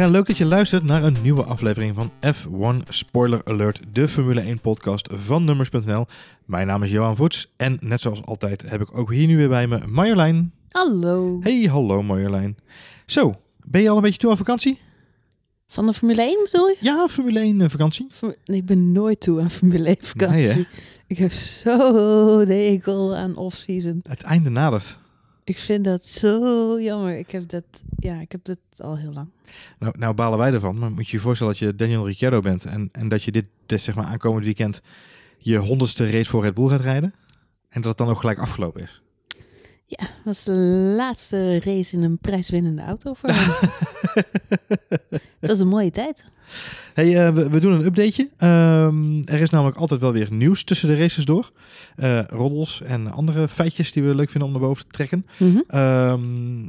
en leuk dat je luistert naar een nieuwe aflevering van F1 Spoiler Alert, de Formule 1 podcast van Nummers.nl. Mijn naam is Johan Voets en net zoals altijd heb ik ook hier nu weer bij me Marjolein. Hallo. Hey, hallo Marjolein. Zo, ben je al een beetje toe aan vakantie? Van de Formule 1 bedoel je? Ja, Formule 1 eh, vakantie. Nee, ik ben nooit toe aan Formule 1 vakantie. Nee, ik heb zo de hekel aan off-season. Het einde nadert. Ik vind dat zo jammer. Ik heb dat, ja, ik heb dat al heel lang. Nou, nou balen wij ervan, maar moet je je voorstellen dat je Daniel Ricciardo bent en, en dat je dit, zeg maar aankomend weekend je honderdste race voor Red Bull gaat rijden en dat het dan ook gelijk afgelopen is. Ja, dat was de laatste race in een prijswinnende auto voor hem. Het was een mooie tijd. Hey, eh, we, we doen een updateje. Ehm, er is namelijk altijd wel weer nieuws tussen de races door. Eh roddels en andere feitjes die we leuk vinden om naar boven te trekken. Mhm. Ehm,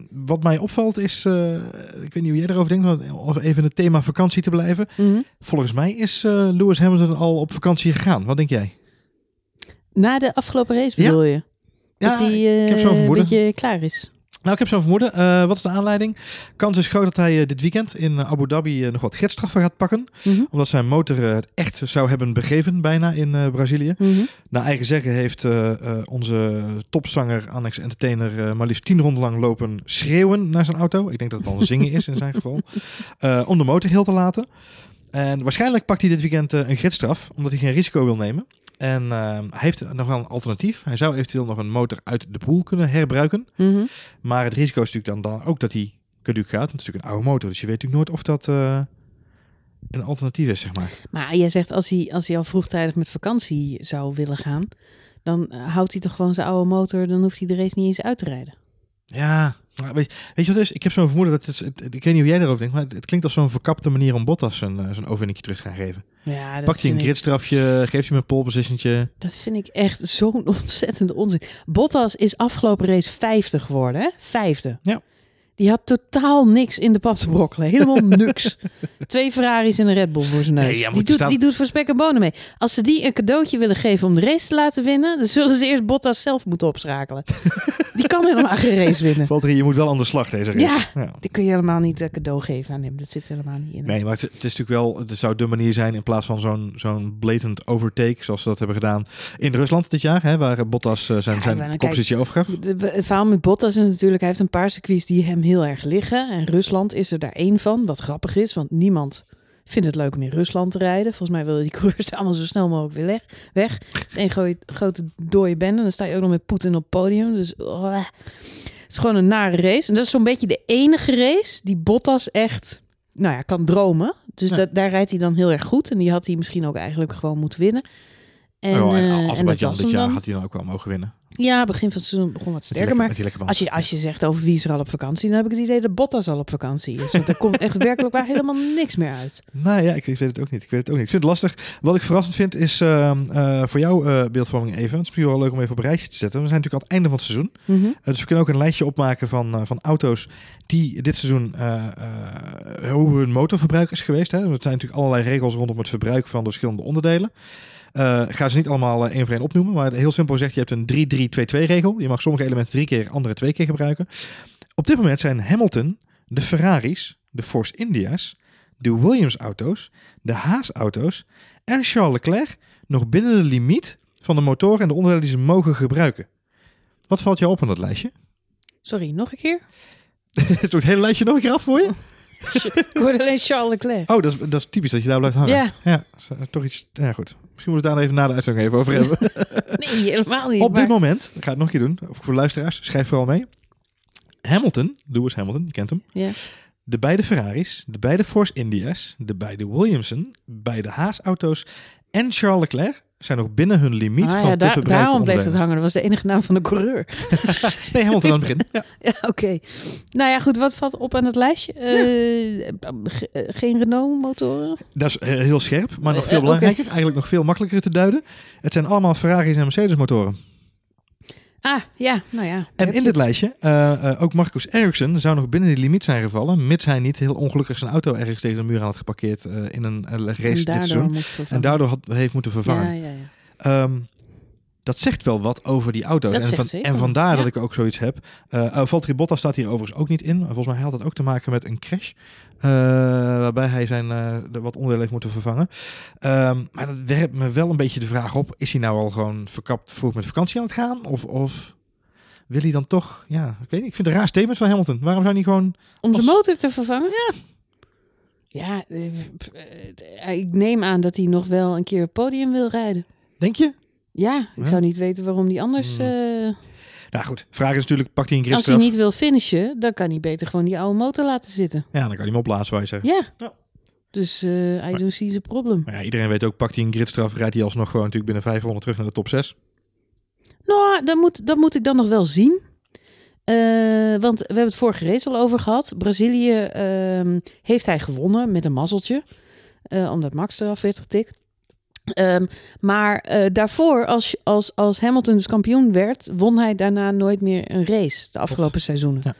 wat mij opvalt is, eh, ik weet niet hoe jij erover denkt, om even in het thema vakantie te blijven. Mhm. Volgens mij is Lewis Hamilton al op vakantie gegaan. Wat denk jij? Na de afgelopen race Ja. bedoel je? dat hij een vermoeden. beetje klaar is. Nou, ik heb zo'n vermoeden. Eh, wat is de aanleiding? Kans is groot dat hij eh, dit weekend in eh, Abu Dhabi eh, nog wat gidsstraffen gaat pakken. Mhm. Omdat zijn motor eh, het echt zou hebben begeven bijna in eh, Brazilië. Mhm. Naar eigen zeggen heeft eh, eh, onze topzanger, Annex Entertainer, eh, maar liefst tien ronden lang lopen schreeuwen naar zijn auto. Ik denk dat het al zingen is in zijn geval. Eh, om de motor heel te laten. En waarschijnlijk pakt hij dit weekend eh, een gridstraf, omdat hij geen risico wil nemen. En eh, hij heeft nog wel een alternatief. Hij zou eventueel nog een motor uit de pool kunnen herbruiken. Mhm. Maar het risico is natuurlijk dan, dan ook dat hij caduc gaat. Want het is natuurlijk een oude motor, dus je weet natuurlijk nooit of dat eh, een alternatief is, zeg maar. Maar jij zegt als hij, als hij al vroegtijdig met vakantie zou willen gaan, dan eh, houdt hij toch gewoon zijn oude motor, dan hoeft hij de race niet eens uit te rijden. Ja, maar weet, weet je wat het is? Ik heb zo'n vermoeden dat het, het- ik weet niet hoe jij erover denkt, maar het, het klinkt als zo'n verkapte manier om Bottas zijn, eh, zijn overwinningje terug te gaan geven. Ja, dat, Pakt hij een ik, gridstrafje, geeft hij hem een pole dat vind ik echt zo'n ontzettende onzin. Bottas is afgelopen race vijfde geworden, hè? Vijfde. Ja. Die had totaal niks in de pap te brokkelen. Helemaal niks. Twee Ferraris en een Red Bull voor zijn neus. Nee, ja, maar die, doet, staat- die doet voor spek en bonen mee. Als ze die een cadeautje willen geven om de race te laten winnen, dan zullen ze eerst Bottas zelf moeten opschakelen. die kan helemaal geen race winnen. Valtteri, je moet wel aan de slag deze race. Ja. Die kun je helemaal niet een cadeau geven aan hem. Dat zit helemaal niet in. Nee, maar het, het is natuurlijk wel, het zou de manier zijn in plaats van zo'n zo'n blatant overtake, zoals ze dat hebben gedaan in Rusland dit jaar, hè, waar Bottas eh, zijn, Ja, zijn koppositie overgaf. Het verhaal met Bottas is natuurlijk, hij heeft een paar circuits die hem heel erg liggen. En Rusland is er daar één van, wat grappig is, want niemand vindt het leuk om in Rusland te rijden. Volgens mij willen die coureurs allemaal zo snel mogelijk weer weg. Het is één gooi- grote dode bende. Dan sta je ook nog met Poetin op het podium. Dus oh, het is gewoon een nare race. En dat is zo'n beetje de enige race die Bottas echt, nou ja, kan dromen. Dus Ja. dat, daar rijdt hij dan heel erg goed. En die had hij misschien ook eigenlijk gewoon moeten winnen. En, oh, en was dit jaar dan. had hij dan ook wel mogen winnen. Ja, begin van het seizoen begon wat sterker. lekker- Maar als je, als je zegt over wie is er al op vakantie, dan heb ik het idee dat Bottas al op vakantie is. Want er komt echt werkelijk waar helemaal niks meer uit. Nou ja, ik, weet het ook niet. Ik weet het ook niet. Ik vind het lastig. Wat ik verrassend vind is ehm, eh, voor jou eh, beeldvorming even. Het is misschien wel leuk om even op een rijtje te zetten. We zijn natuurlijk aan het einde van het seizoen. Mhm. Uh, dus we kunnen ook een lijstje opmaken van, eh, van auto's die dit seizoen eh, eh, hoe hun motorverbruik is geweest. Hè. Er zijn natuurlijk allerlei regels rondom het verbruik van de verschillende onderdelen. Eh ga ze niet allemaal eh, één voor één opnoemen, maar heel simpel gezegd, je hebt een 3-3-2-2 regel. Je mag sommige elementen drie keer, andere twee keer gebruiken. Op dit moment zijn Hamilton, de Ferraris, de Force India's, de Williams auto's, de Haas auto's en Charles Leclerc nog binnen de limiet van de motoren en de onderdelen die ze mogen gebruiken. Wat valt jou op aan dat lijstje? Sorry, nog een keer? Het het hele lijstje nog een keer af voor je? Ik hoorde alleen Charles Leclerc. Oh, dat is, dat is typisch dat je daar blijft hangen. Ja. Ja, toch iets... Ja, goed. Misschien moeten we het daar even na de uitzending even over hebben. Nee, helemaal niet. Op dit moment, ik ga het nog een keer doen, of voor de luisteraars, schrijf vooral mee. Hamilton, Lewis Hamilton, je kent hem. Ja. De beide Ferraris, de beide Force India's, de beide Williamson, beide Haas-auto's en Charles Leclerc zijn nog binnen hun limiet Ah, van ja, daar- daarom bleef het hangen. Dat was de enige naam van de coureur. Nee, Hamilton aan het begin. Ja. Ja, oké. Nou ja, goed. Wat valt op aan het lijstje? Eh, ge- eh, geen Renault-motoren? Dat is eh, heel scherp, maar nog veel belangrijker. Eigenlijk nog veel makkelijker te duiden. Het zijn allemaal Ferraris en Mercedes motoren. Ah, ja. Nou ja. En in dit lijstje, eh, ook Marcus Ericsson zou nog binnen die limiet zijn gevallen, mits hij niet heel ongelukkig zijn auto ergens tegen de muur aan had geparkeerd eh, in een race En dit daardoor seizoen. moest vervangen. En daardoor had, heeft moeten vervangen. Ja, ja, ja. Ehm, dat zegt wel wat over die auto's. Dat en, van, en vandaar ja. dat ik ook zoiets heb. Eh oh, Valtteri Bottas staat hier overigens ook niet in. Volgens mij had dat ook te maken met een crash. eh, waarbij hij zijn eh, wat onderdelen heeft moeten vervangen. Ehm, maar dat werpt me wel een beetje de vraag op. Is hij nou al gewoon verkapt vroeg met vakantie aan het gaan? Of, of wil hij dan toch... Ja, ik weet niet. Ik vind het een raar statement van Hamilton. Waarom zou hij niet gewoon... Om Als- zijn motor te vervangen? Ja. Ja, eh, eh, ik neem aan dat hij nog wel een keer het podium wil rijden. Denk je? Ja, ik zou niet weten waarom hij anders... Hmm. eh, Nou goed, vraag is natuurlijk, pakt hij een als hij niet wil finishen, dan kan hij beter gewoon die oude motor laten zitten. Ja, dan kan hij hem opblazen, je zeggen. Ja. Ja. Dus eh I Maar- don't see the problem. Maar ja, iedereen weet ook, pakt hij een gridstraf, rijdt hij alsnog gewoon natuurlijk binnen 500 terug naar de top 6. Nou, dat moet, dat moet ik dan nog wel zien. Eh, want we hebben het vorige race al over gehad. Brazilië ehm, heeft hij gewonnen met een mazzeltje. eh, omdat Max eraf werd getikt. Ehm, maar eh, daarvoor, als, als, als Hamilton dus kampioen werd, won hij daarna nooit meer een race de afgelopen seizoenen. Ja.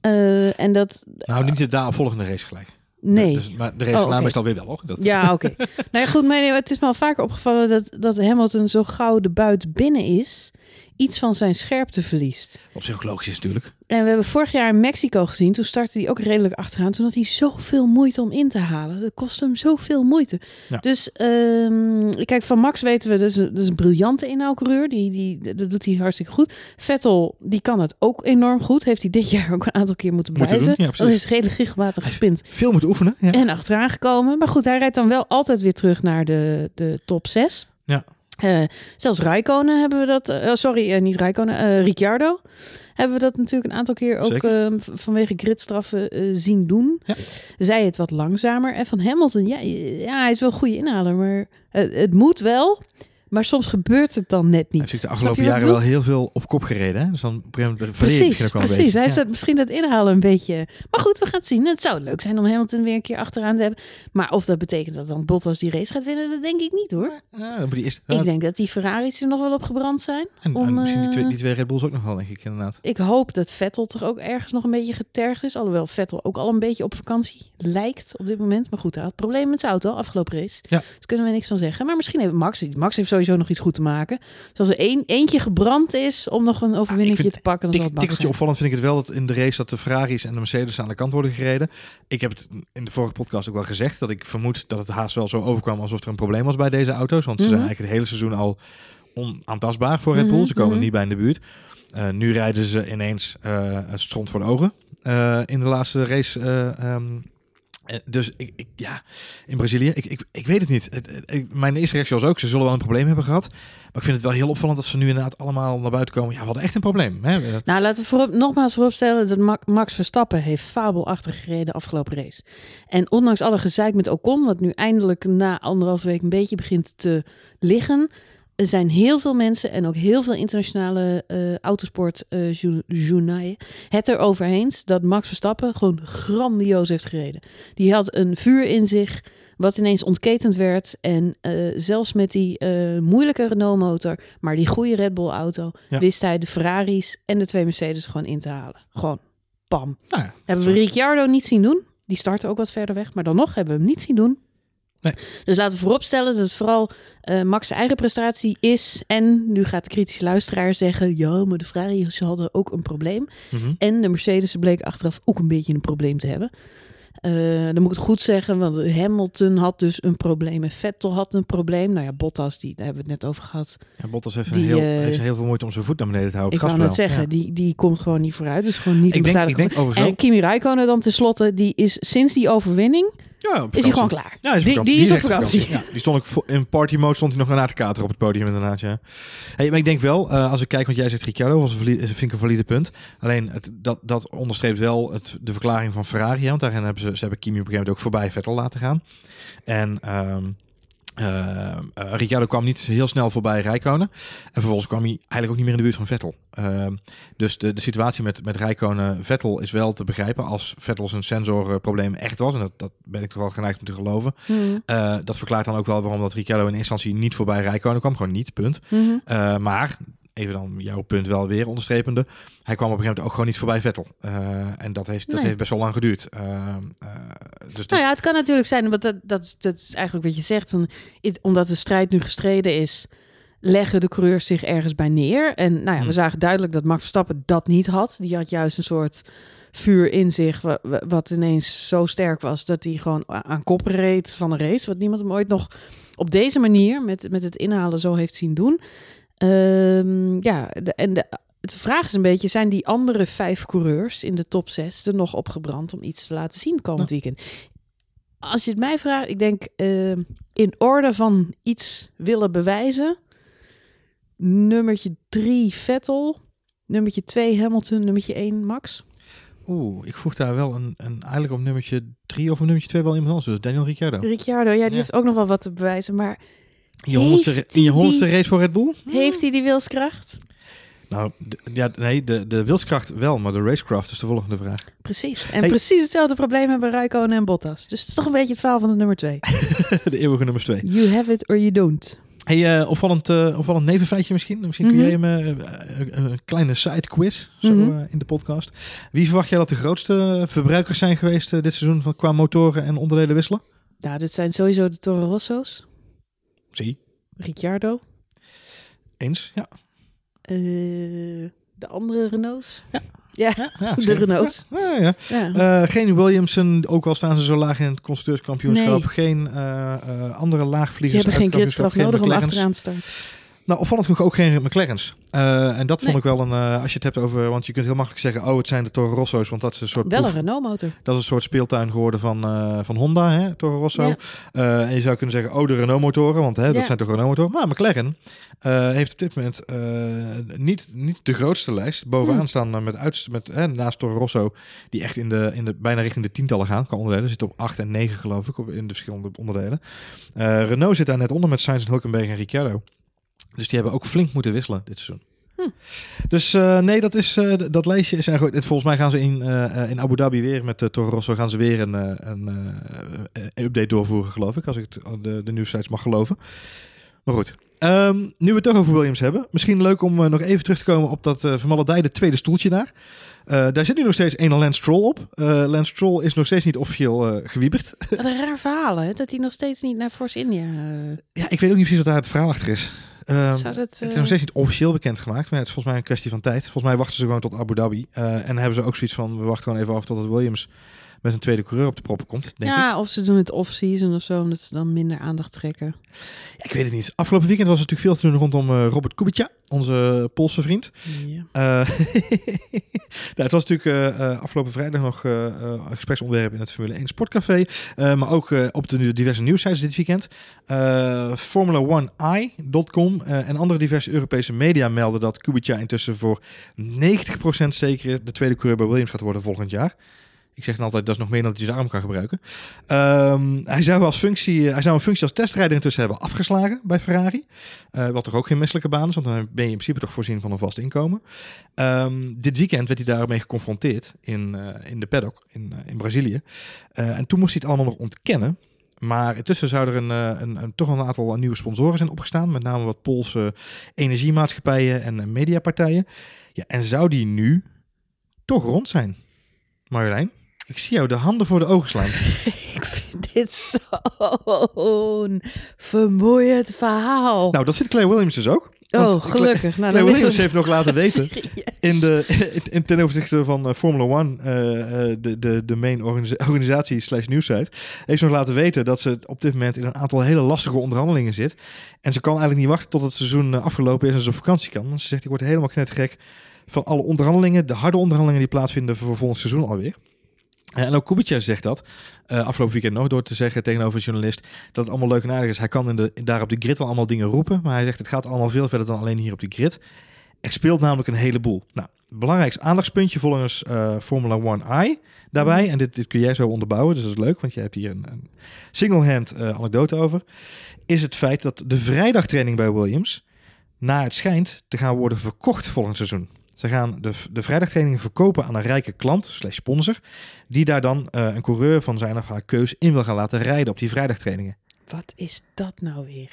Eh, en dat, Nou, niet de daaropvolgende race gelijk. nee. Dus, maar de race Oh, daarna oké. meestal weer wel, hoor. Dat, Ja, oké. nou ja, goed, maar het is me al vaker opgevallen dat, dat Hamilton zo gauw de buit binnen is, iets van zijn scherpte verliest. Op zich ook logisch is natuurlijk. En we hebben vorig jaar in Mexico gezien. Toen startte hij ook redelijk achteraan. Toen had hij zoveel moeite om in te halen. Dat kostte hem zoveel moeite. Ja. Dus ehm, kijk, van Max weten we, dat is een, dat is een briljante inhaalcoureur. Die, die, dat doet hij hartstikke goed. Vettel, die kan het ook enorm goed. Heeft hij dit jaar ook een aantal keer moeten bewijzen. ja, dat is redelijk regelmatig gespind. Veel moeten oefenen. Ja. En achteraan gekomen. Maar goed, hij rijdt dan wel altijd weer terug naar de, de top 6. Ja. Eh, zelfs Rijkonen hebben we dat. eh, oh, sorry, eh, niet Rijkonen. Ricciardo. Hebben we dat natuurlijk een aantal keer ook eh, v- vanwege gridstraffen zien doen. Ja. Zij het wat langzamer. En van Hamilton, ja, ja hij is wel een goede inhaler. Maar het moet wel. Maar soms gebeurt het dan net Hij niet. heeft natuurlijk de afgelopen jaren wel heel veel op kop gereden. Hè? Dus dan op een gegeven moment Precies, misschien ook wel een precies. beetje. Hij Ja. misschien dat inhalen een beetje. Maar goed, we gaan het zien. Het zou leuk zijn om Hamilton weer een keer achteraan te hebben. Maar of dat betekent dat dan Bottas die race gaat winnen, dat denk ik niet hoor. Ja, moet die eerst, Ik denk dat die Ferraris er nog wel op gebrand zijn. en, om, en misschien die eh, twee, die twee Red Bulls ook nog wel, denk ik inderdaad. Ik hoop dat Vettel toch ook ergens nog een beetje getergd is. Alhoewel Vettel ook al een beetje op vakantie lijkt op dit moment. Maar goed, hij had problemen met zijn auto afgelopen race. Ja. Dus kunnen we niks van zeggen. Maar misschien heeft Max, Max heeft sowieso nog iets goed te maken. Dus als er één, eentje gebrand is om nog een overwinningje vind- te pakken, dan zal het tikkeltje opvallend vind ik het wel dat in de race dat de Ferraris en de Mercedes aan de kant worden gereden. Ik heb het in de vorige podcast ook wel gezegd dat ik vermoed dat het haast wel zo overkwam alsof er een probleem was bij deze auto's. Want ze zijn Mhm. eigenlijk het hele seizoen al onaantastbaar voor Red Bull. Mhm, Ze komen mhm. niet bij in de buurt. Eh, nu rijden ze ineens eh het stond voor de ogen eh, in de laatste race. eh, ehm, eh, dus ik, ik, ja, in Brazilië, ik, ik, ik weet het niet. Het, mijn eerste reactie was ook, ze zullen wel een probleem hebben gehad. Maar ik vind het wel heel opvallend dat ze nu inderdaad allemaal naar buiten komen. Ja, we hadden echt een probleem. Hè? Eh, Nou, laten we voorop, nogmaals vooropstellen dat Ma- Max Verstappen heeft fabelachtig gereden afgelopen race. En ondanks alle gezeik met Ocon, wat nu eindelijk na anderhalf week een beetje begint te liggen, er zijn heel veel mensen en ook heel veel internationale journaaien het erover eens dat Max Verstappen gewoon grandioos heeft gereden. Die had een vuur in zich wat ineens ontketend werd. En eh, zelfs met die moeilijke Renault-motor, maar die goede Red Bull-auto, Ja. wist hij de Ferraris en de twee Mercedes gewoon in te halen. Gewoon, pam. nou ja, Hebben we Ricciardo niet zien doen. Die startte ook wat verder weg, maar dan nog hebben we hem niet zien doen. Nee. Dus laten we vooropstellen dat het vooral eh, Max' eigen prestatie is. En nu gaat de kritische luisteraar zeggen... ja, maar de Ferraris hadden ook een probleem. mhm. En de Mercedes bleek achteraf ook een beetje een probleem te hebben. Eh, dan moet ik het goed zeggen, want Hamilton had dus een probleem en Vettel had een probleem. Nou ja, Bottas, die, daar hebben we het net over gehad. Ja, Bottas heeft, Die, een heel, eh, heeft heel veel moeite om zijn voet naar beneden te houden. ik wou het zeggen, die, die komt gewoon niet vooruit. Dus gewoon niet Ik denk, ik denk En Kimi Räikkönen dan tenslotte, die is sinds die overwinning, ja, op is hij gewoon klaar. Ja, hij is die, die is op echt vakantie. Ja, die stond ook in party mode stond hij nog na te kateren op het podium inderdaad. Ja. Hey, maar ik denk wel, eh, als ik kijk, want jij zegt Ricciardo was een valide, vind ik een valide punt. Alleen het, dat, dat onderstreept wel het, de verklaring van Ferrari. Want daarin hebben ze, ze hebben Kimi op een gegeven moment ook voorbij Vettel laten gaan. En ehm eh, Ricciardo kwam niet heel snel voorbij Rijkonen. En vervolgens kwam hij eigenlijk ook niet meer in de buurt van Vettel. Ehm, dus de, de situatie met, met Rijkonen Vettel is wel te begrijpen als Vettel zijn sensorprobleem echt was. En dat, dat ben ik toch wel geneigd om te geloven. Hmm, Eh, dat verklaart dan ook wel waarom dat Ricciardo in eerste instantie niet voorbij Rijkonen kwam. Gewoon niet, punt. Eh, maar, even dan jouw punt wel weer onderstrepende. Hij kwam op een gegeven moment ook gewoon niet voorbij Vettel. Eh, en dat heeft, dat Nee. heeft best wel lang geduurd. Eh, dus dat, Nou ja, het kan natuurlijk zijn, want dat, dat, dat is eigenlijk wat je zegt. Van, it- omdat de strijd nu gestreden is, leggen de coureurs zich ergens bij neer. En nou ja, we Hmm. zagen duidelijk dat Max Verstappen dat niet had. Die had juist een soort vuur in zich, wa- wa- wat ineens zo sterk was dat hij gewoon aan kop reed van een race. Wat niemand hem ooit nog op deze manier, met, met het inhalen, zo heeft zien doen. Ehm, ja, de, en de, het vraag is een beetje, zijn die andere vijf coureurs in de top zes er nog opgebrand om iets te laten zien komend weekend? Als je het mij vraagt, ik denk ehm, in orde van iets willen bewijzen. Nummertje drie Vettel, nummertje twee Hamilton, nummertje één Max. Oeh, ik vroeg daar wel een, een eigenlijk op nummertje 3 of een nummertje 2 wel iemand anders. Dus Daniel Ricciardo. Ricciardo, ja, die Ja. heeft ook nog wel wat te bewijzen, maar je honderdste, Heeft in je honderdste die- race voor Red Bull? heeft hij die wilskracht? Nou, d- ja, nee, de, de wilskracht wel, maar de racecraft is de volgende vraag. Precies. En Hey. precies hetzelfde probleem hebben Räikkönen en Bottas. Dus het is toch een beetje het verhaal van de nummer twee. de eeuwige nummer 2. You have it or you don't. Hey, eh, opvallend, eh, opvallend nevenfeitje misschien. Misschien kun Mhm. jij hem eh, een kleine side quiz zo, Mhm. in de podcast. Wie verwacht jij dat de grootste verbruikers zijn geweest dit seizoen van, qua motoren en onderdelen wisselen? Nou, dit zijn sowieso de Toro Rosso's. Zie, Ricciardo. eens. Ja, eh, de andere Renaults. Ja. Ja, ja de. Renaults. Ja. Eh, geen Williamson, ook al staan ze zo laag in het constructeurskampioenschap. Nee. Geen eh, andere laagvliegers. hebben geen gridstraf nodig om achteraan te staan. Nou, opvallend genoeg ook geen McLaren's. Eh, en dat vond Nee. ik wel een, eh, als je het hebt over, want je kunt heel makkelijk zeggen, oh, het zijn de Toro Rosso's, want dat is een soort Wel een Renault motor. Dat is een soort speeltuin geworden van, eh, van Honda, hè, Toro Rosso. Ja. En je zou kunnen zeggen, oh, de Renault-motoren, want hè, dat zijn toch Renault-motoren. Maar McLaren heeft op dit moment niet, niet de grootste lijst. Bovenaan Hmm. staan met, uit, met hè, naast Toro Rosso, die echt in de, in de, bijna richting de tientallen gaan qua onderdelen. Zit op 8 en 9 geloof ik, op, in de verschillende onderdelen. Renault zit daar net onder met Sainz en Hulkenberg en Ricciardo. Dus die hebben ook flink moeten wisselen dit seizoen. Hm. Dus eh, nee, dat, is, eh, dat lijstje is eigenlijk goed. Volgens mij gaan ze in, eh, in Abu Dhabi weer met de Toro Rosso gaan ze weer een, een update doorvoeren, geloof ik. Als ik het, de, de nieuwsites mag geloven. Maar goed. Ehm, nu we het toch over Williams hebben. Misschien leuk om nog even terug te komen op dat vermaledijde tweede stoeltje daar. Daar zit nu nog steeds een Lance Stroll op. Lance Stroll is nog steeds niet officieel gewieberd. Wat een raar verhaal, hè? Dat hij nog steeds niet naar Force India... ja, ik weet ook niet precies wat daar het verhaal achter is. Ehm, zou dat, Het is eh, nog steeds niet officieel bekendgemaakt, maar het is volgens mij een kwestie van tijd. Volgens mij wachten ze gewoon tot Abu Dhabi. Eh, en hebben ze ook zoiets van, we wachten gewoon even af tot het Williams met een tweede coureur op de proppen komt, denk ik. ja, of ze doen het off-season of zo, omdat ze dan minder aandacht trekken. Ja, ik weet het niet. Afgelopen weekend was er natuurlijk veel te doen rondom eh, Robert Kubica, onze Poolse vriend. Ja. Eh, nou, het was natuurlijk eh, afgelopen vrijdag nog een gespreksonderwerp in het Formule 1 Sportcafé. Maar ook op de diverse nieuwsites dit weekend. Uh, Formula1i.com uh, en andere diverse Europese media melden dat Kubica intussen voor 90% zeker de tweede coureur bij Williams gaat worden volgend jaar. Ik zeg dan altijd, dat is nog meer dan dat je zijn arm kan gebruiken. Um, hij, zou als functie, hij zou een functie als testrijder intussen hebben afgeslagen bij Ferrari. Uh, wat toch ook geen misselijke baan is, want dan ben je in principe toch voorzien van een vast inkomen. Um, dit weekend werd hij daarmee geconfronteerd in, uh, in de paddock in, in Brazilië. En toen moest hij het allemaal nog ontkennen. Maar intussen zou er een, een, een, toch een aantal nieuwe sponsoren zijn opgestaan. Met name wat Poolse energiemaatschappijen en mediapartijen. Ja, en zou die nu toch rond zijn? Marjolein? Ik zie jou de handen voor de ogen slaan. ik vind dit zo'n vermoeiend verhaal. Nou, dat vindt Claire Williams dus ook. Oh, gelukkig. Claire, nou, Williams heeft nog laten weten, in de, in, ten opzichte van uh, Formula One, uh, uh, de, de, de main organisa organisatie slash nieuwsite, heeft ze nog laten weten dat ze op dit moment in een aantal hele lastige onderhandelingen zit. En ze kan eigenlijk niet wachten tot het seizoen afgelopen is en ze op vakantie kan. Want ze zegt, ik word helemaal knettergek van alle onderhandelingen, de harde onderhandelingen die plaatsvinden voor volgend seizoen alweer. En ook Kubica zegt dat uh, afgelopen weekend nog door te zeggen tegenover een journalist dat het allemaal leuk en aardig is. Hij kan in de, daar op de grid wel allemaal dingen roepen, maar hij zegt het gaat allemaal veel verder dan alleen hier op de grid. Er speelt namelijk een heleboel. Nou, belangrijkste aandachtspuntje volgens uh, Formula 1i daarbij, mm. en dit, dit, kun jij zo onderbouwen, dus dat is leuk, want je hebt hier een, een single-hand anekdote over, is het feit dat de vrijdagtraining bij Williams naar het schijnt te gaan worden verkocht volgend seizoen. Ze gaan de, de vrijdagtraining verkopen aan een rijke klant, slash sponsor, die daar dan uh, een coureur van zijn of haar keus in wil gaan laten rijden op die vrijdagtrainingen. Wat is dat nou weer?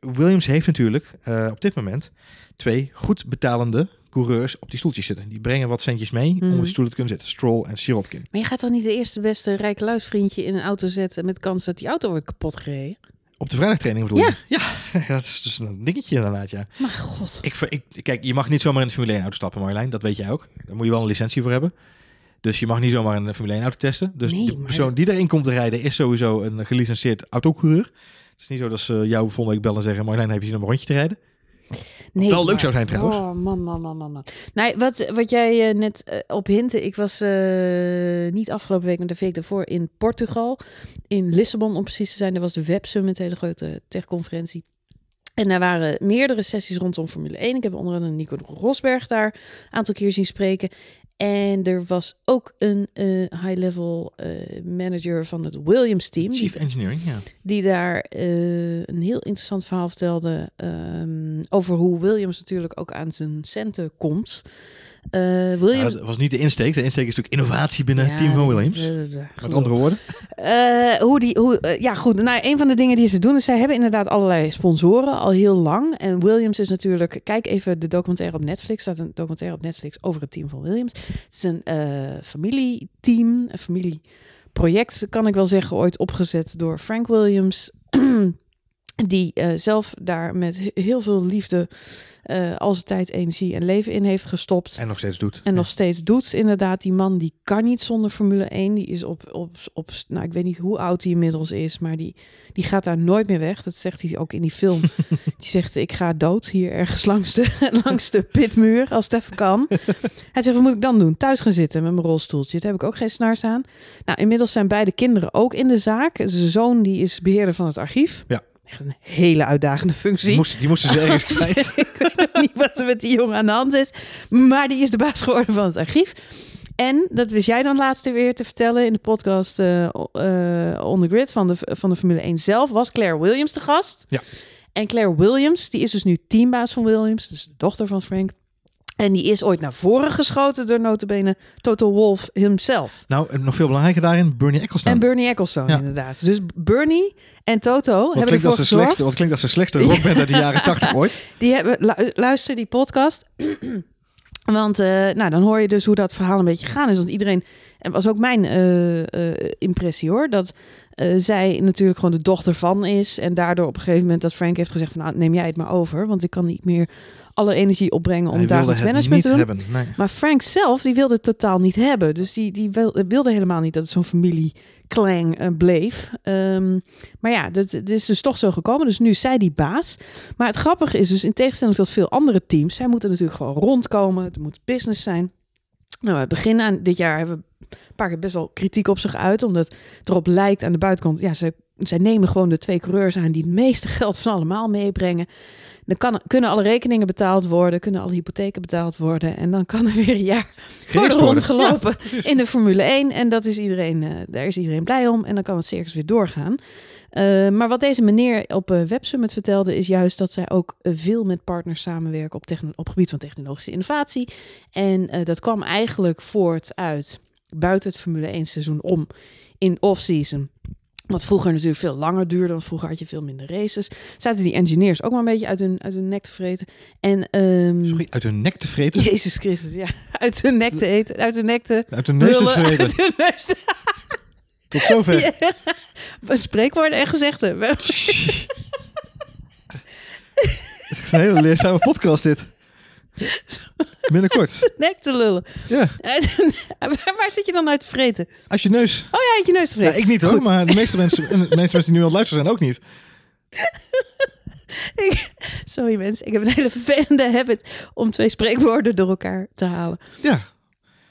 Williams heeft natuurlijk uh, op dit moment twee goed betalende coureurs op die stoeltjes zitten. Die brengen wat centjes mee mm. om op die stoelen te kunnen zitten. Stroll en Sirotkin. Maar je gaat toch niet de eerste beste rijke luisvriendje in een auto zetten met kans dat die auto wordt kapot gereden? Op de vrijdagtraining bedoel Ja. je? Ja, dat is dus een dingetje inderdaad, ja. Maar god. Ik, ik, kijk, je mag niet zomaar in de Formule 1 auto stappen, Marjolein. Dat weet jij ook. Daar moet je wel een licentie voor hebben. Dus je mag niet zomaar een Formule 1 auto testen. Dus Nee, de maar- persoon die erin komt te rijden is sowieso een gelicenseerd autocoureur. Het is niet zo dat ze jou volgende week bellen en zeggen... Marjolein, heb je zin om een rondje te rijden? Nee, wel leuk maar- zou zijn trouwens. Oh, man, man, man, man, man. Nee, wat, wat jij eh, net eh, op hintte, ik was eh, niet afgelopen week, maar de week daarvoor in Portugal. In Lissabon, om precies te zijn. Daar was de Web Summit, een hele grote techconferentie. En daar waren meerdere sessies rondom Formule 1. Ik heb onder andere Nico Rosberg daar een aantal keer zien spreken. En er was ook een eh, high-level eh, manager van het Williams-team. Chief Engineering, ja. die daar eh, een heel interessant verhaal vertelde ehm, over hoe Williams natuurlijk ook aan zijn centen komt. Eh, Nou, Williams. dat was niet de insteek. De insteek is natuurlijk innovatie binnen het team van Williams. eh, eh, Met andere woorden. Eh, hoe die, hoe, eh, ja, goed. Nou, een van de dingen die ze doen is, zij hebben inderdaad allerlei sponsoren al heel lang. En Williams is natuurlijk, kijk even de documentaire op Netflix. Er staat een documentaire op Netflix over het team van Williams. Het is een eh, familieteam, een familieproject, kan ik wel zeggen, ooit opgezet door Frank Williams. die eh, zelf daar met he- heel veel liefde eh, al zijn tijd, energie en leven in heeft gestopt. En nog steeds doet. En nog steeds doet inderdaad. Die man die kan niet zonder Formule 1. Die is op, op, op nou ik weet niet hoe oud hij inmiddels is, maar die, die gaat daar nooit meer weg. Dat zegt hij ook in die film. die zegt, ik ga dood hier ergens langs de, langs de pitmuur, als het even kan. hij zegt, wat moet ik dan doen? Thuis gaan zitten met mijn rolstoeltje. Daar heb ik ook geen snars aan. Nou, inmiddels zijn beide kinderen ook in de zaak. Zijn zoon die is beheerder van het archief. Ja. Echt een hele uitdagende functie. Die moesten, die moesten ze ergens kwijt. ik weet ook niet wat er met die jongen aan de hand is. Maar die is de baas geworden van het archief. En dat wist jij dan laatst weer te vertellen in de podcast eh, On The Grid van de, van de Formule 1 zelf. Was Claire Williams de gast. Ja. En Claire Williams, die is dus nu teambaas van Williams. Dus de dochter van Frank. En die is ooit naar voren geschoten door notabene Toto Wolff himself. Nou, en nog veel belangrijker daarin, Bernie Ecclestone. En Bernie Ecclestone Ja. inderdaad. Dus Bernie en Toto wat hebben klinkt, als de slechtste, wat klinkt als de slechtste rockband uit de jaren 80 ooit. Die hebben, lu- luister die podcast. Want eh, nou, dan hoor je dus hoe dat verhaal een beetje gaan is. Want iedereen, en was ook mijn eh, eh, impressie hoor, dat eh, zij natuurlijk gewoon de dochter van is. En daardoor op een gegeven moment dat Frank heeft gezegd van nou, neem jij het maar over. Want ik kan niet meer alle energie opbrengen om dagelijks het management te doen. hebben. Nee. Maar Frank zelf, die wilde het totaal niet hebben. Dus die, die wil- wilde helemaal niet dat het zo'n familieklang eh, bleef. Ehm, maar ja, dat, is dus toch zo gekomen. Dus nu is zij die baas. Maar het grappige is dus, in tegenstelling tot veel andere teams... zij moeten natuurlijk gewoon rondkomen. Het moet business zijn. Nou, het begin aan dit jaar hebben we paar keer best wel kritiek op zich uit. Omdat het erop lijkt aan de buitenkant... Ja, ze, zij nemen gewoon de twee coureurs aan die het meeste geld van allemaal meebrengen. Dan kan, kunnen alle rekeningen betaald worden, kunnen alle hypotheken betaald worden. En dan kan er weer een jaar worden rondgelopen Ja, in de Formule 1. En dat is iedereen, eh, daar is iedereen blij om. En dan kan het circus weer doorgaan. Eh, maar wat deze meneer op uh, WebSummit vertelde, is juist dat zij ook eh, veel met partners samenwerken op, op gebied van technologische innovatie. En eh, dat kwam eigenlijk voort uit buiten het Formule 1 seizoen om in off-season. Wat vroeger natuurlijk veel langer duurde, want vroeger had je veel minder races. Zaten die engineers ook maar een beetje uit hun, uit hun nek te vreten. En, ehm, Sorry, uit hun nek te vreten? Jezus Christus, ja. Uit hun nek te eten, uit hun nek te... Uit hun neus te vreten. Uit hun neus te... Tot zover. Ja. Spreekwoorden en gezegden. Het is echt een hele leerzame podcast dit. Binnenkort. nek te lullen. Ja, waar, waar zit je dan uit te vreten? uit je neus. Oh ja, uit je neus te vreten. Ja, ik niet hoor, maar de meeste mensen, en de meeste mensen die nu aan het luisteren zijn ook niet. Ik- Sorry mensen, ik heb een hele vervelende habit om twee spreekwoorden door elkaar te halen. Ja,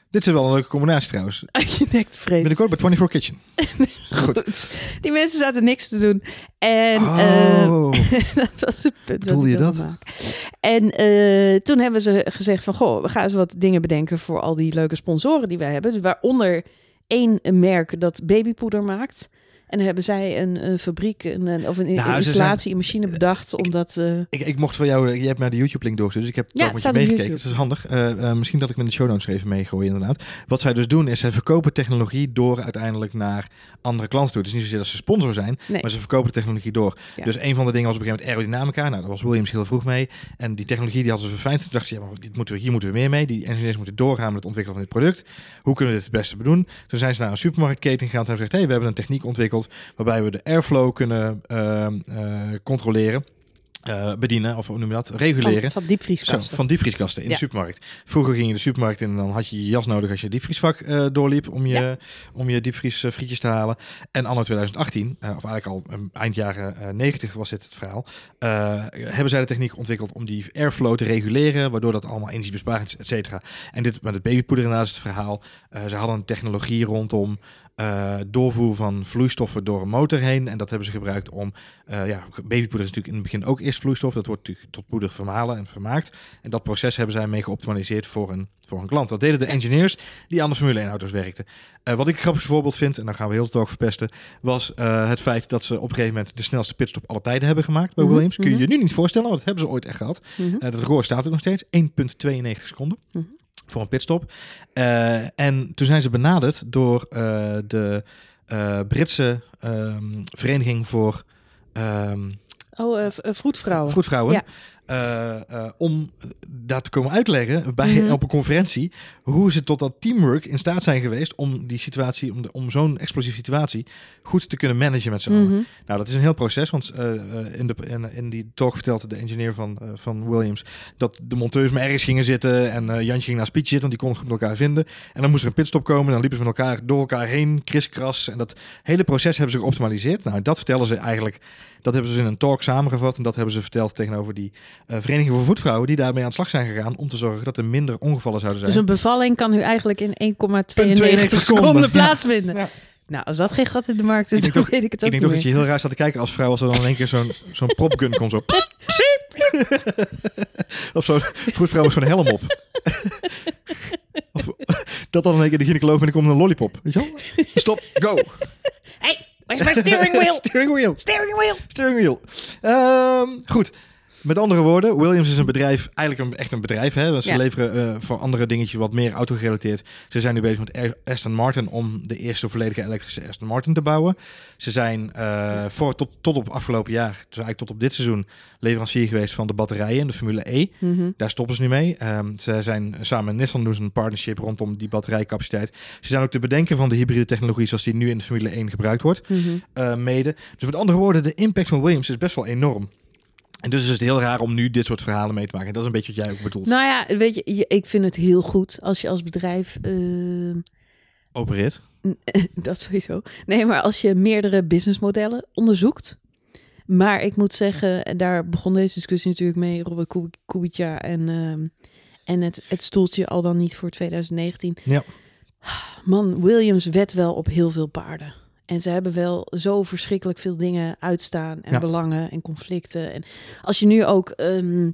dit is wel een leuke combinatie trouwens. Uit je nek vreten. Binnenkort bij 24 Kitchen. Goed. Goed. Die mensen zaten niks te doen. En Oh, dat was het punt. je dat? maken. En eh, toen hebben ze gezegd van... Goh, we gaan eens wat dingen bedenken voor al die leuke sponsoren die wij hebben. Dus waaronder één merk dat babypoeder maakt. En dan hebben zij een, een fabriek een, of een Nou, ze installatie, een machine bedacht. Omdat... eh, ik, ik mocht van jou, je hebt mij de YouTube-link doorgestuurd, dus ik heb Ja, met je meegekeken. Dus dat is handig. Eh, eh, misschien dat ik met de show notes even meegooi inderdaad. Wat zij dus doen is, zij verkopen technologie door uiteindelijk naar andere klanten toe. Het is niet zozeer dat ze sponsor zijn, Nee. maar ze verkopen de technologie door. Ja. Dus een van de dingen was op een gegeven moment aerodynamica. Nou, daar was Williams heel vroeg mee. En die technologie die hadden ze verfijnd. Toen dachten ze, ja, maar dit moeten we, hier moeten we meer mee. Die engineers moeten doorgaan met het ontwikkelen van dit product. Hoe kunnen we dit het beste bedoen? Toen zijn ze naar een supermarktketen gegaan en hebben gezegd, hey, we hebben een techniek ontwikkeld ontwikkeld waarbij we de airflow kunnen ehm, eh, controleren. eh, bedienen, of hoe noem je dat? Reguleren. Van, van Zo, diepvrieskasten. van diepvrieskasten in Ja. de supermarkt. Vroeger ging je de supermarkt in en dan had je je jas nodig als je diepvriesvak eh, doorliep om je, Ja. om je diepvries eh, frietjes te halen. En anno 2018, eh, of eigenlijk al eh, eind jaren eh, 90 was dit het verhaal, hebben zij de techniek ontwikkeld om die airflow te reguleren, waardoor dat allemaal energiebesparend is, et cetera. En dit met het babypoeder inderdaad is het verhaal. Ze hadden een technologie rondom eh, doorvoer van vloeistoffen door een motor heen. En dat hebben ze gebruikt om... eh, ja, babypoeder is natuurlijk in het begin ook eerst vloeistof. Dat wordt natuurlijk tot poeder vermalen en vermaakt. En dat proces hebben zij mee geoptimaliseerd voor een, voor een klant. Dat deden de engineers die aan de Formule 1 auto's werkten. Eh, wat ik een grappig voorbeeld vind, en dan gaan we heel het ook verpesten, was het feit dat ze op een gegeven moment de snelste pitstop alle tijden hebben gemaakt bij Mhm, Williams. Kun je mhm. je nu niet voorstellen, want dat hebben ze ooit echt gehad. Mhm. Eh, dat record staat er nog steeds, 1,92 seconden Mhm. Voor een pitstop. Eh, en toen zijn ze benaderd door eh, de eh, Britse ehm, vereniging voor ehm Oh, vroedvrouwen. vroedvrouwen. Ja. Eh, eh, om daar te komen uitleggen bij, Mhm. op een conferentie hoe ze tot dat teamwork in staat zijn geweest om die situatie, om, de, om zo'n explosieve situatie goed te kunnen managen met z'n allen. Mhm. Nou, dat is een heel proces, want eh, in, de, in, in die talk vertelde de engineer van, van Williams dat de monteurs maar ergens gingen zitten en Jantje ging naar speech zitten, want die kon goed met elkaar vinden. En dan moest er een pitstop komen en dan liepen ze met elkaar door elkaar heen, kriskras. En dat hele proces hebben ze geoptimaliseerd. Nou, dat vertellen ze eigenlijk, dat hebben ze dus in een talk samengevat en dat hebben ze verteld tegenover die Vereniging voor Voetvrouwen die daarmee aan de slag zijn gegaan om te zorgen dat er minder ongevallen zouden zijn. Dus een bevalling kan nu eigenlijk in 1,92 seconden. Ja. plaatsvinden. Ja. Nou, als dat geen gat in de markt is, Ik denk dan toch- weet ik het Ik ook denk niet toch dat je heel raar staat te kijken als vrouw als er dan in één keer zo'n zo'n propgun komt. Zo. of zo, vroedvrouw met zo'n helm op. of, dat dan in één keer de gynaecoloog binnenkomt met een lollipop. Weet je wel? Stop, go. Hey, where's my steering wheel? Steering wheel. steering wheel! Steering wheel. Ehm, goed. Met andere woorden, Williams is een bedrijf, eigenlijk een, echt een bedrijf. Hè? Ze Ja. leveren eh, voor andere dingetjes wat meer autogerelateerd. Ze zijn nu bezig met Aston Martin om de eerste volledige elektrische Aston Martin te bouwen. Ze zijn eh, voor, tot, tot op afgelopen jaar, dus eigenlijk tot op dit seizoen, leverancier geweest van de batterijen in de Formule E. Mhm. Daar stoppen ze nu mee. Ehm, ze zijn samen met Nissan doen ze een partnership rondom die batterijcapaciteit. Ze zijn ook te bedenken van de hybride technologie zoals die nu in de Formule 1 gebruikt wordt Mhm. eh, mede. Dus met andere woorden, de impact van Williams is best wel enorm. En dus is het heel raar om nu dit soort verhalen mee te maken. En dat is een beetje wat jij ook bedoelt. Nou ja, weet je, ik vind het heel goed als je als bedrijf... ehm, Opereert. dat sowieso. Nee, maar als je meerdere businessmodellen onderzoekt. Maar ik moet zeggen, en daar begon deze discussie natuurlijk mee, Robert Kubi- Kubica en, ehm, en het, het stoeltje al dan niet voor 2019. Ja. Man, Williams wet wel op heel veel paarden. En ze hebben wel zo verschrikkelijk veel dingen uitstaan en Ja. belangen en conflicten. En als je nu ook ehm,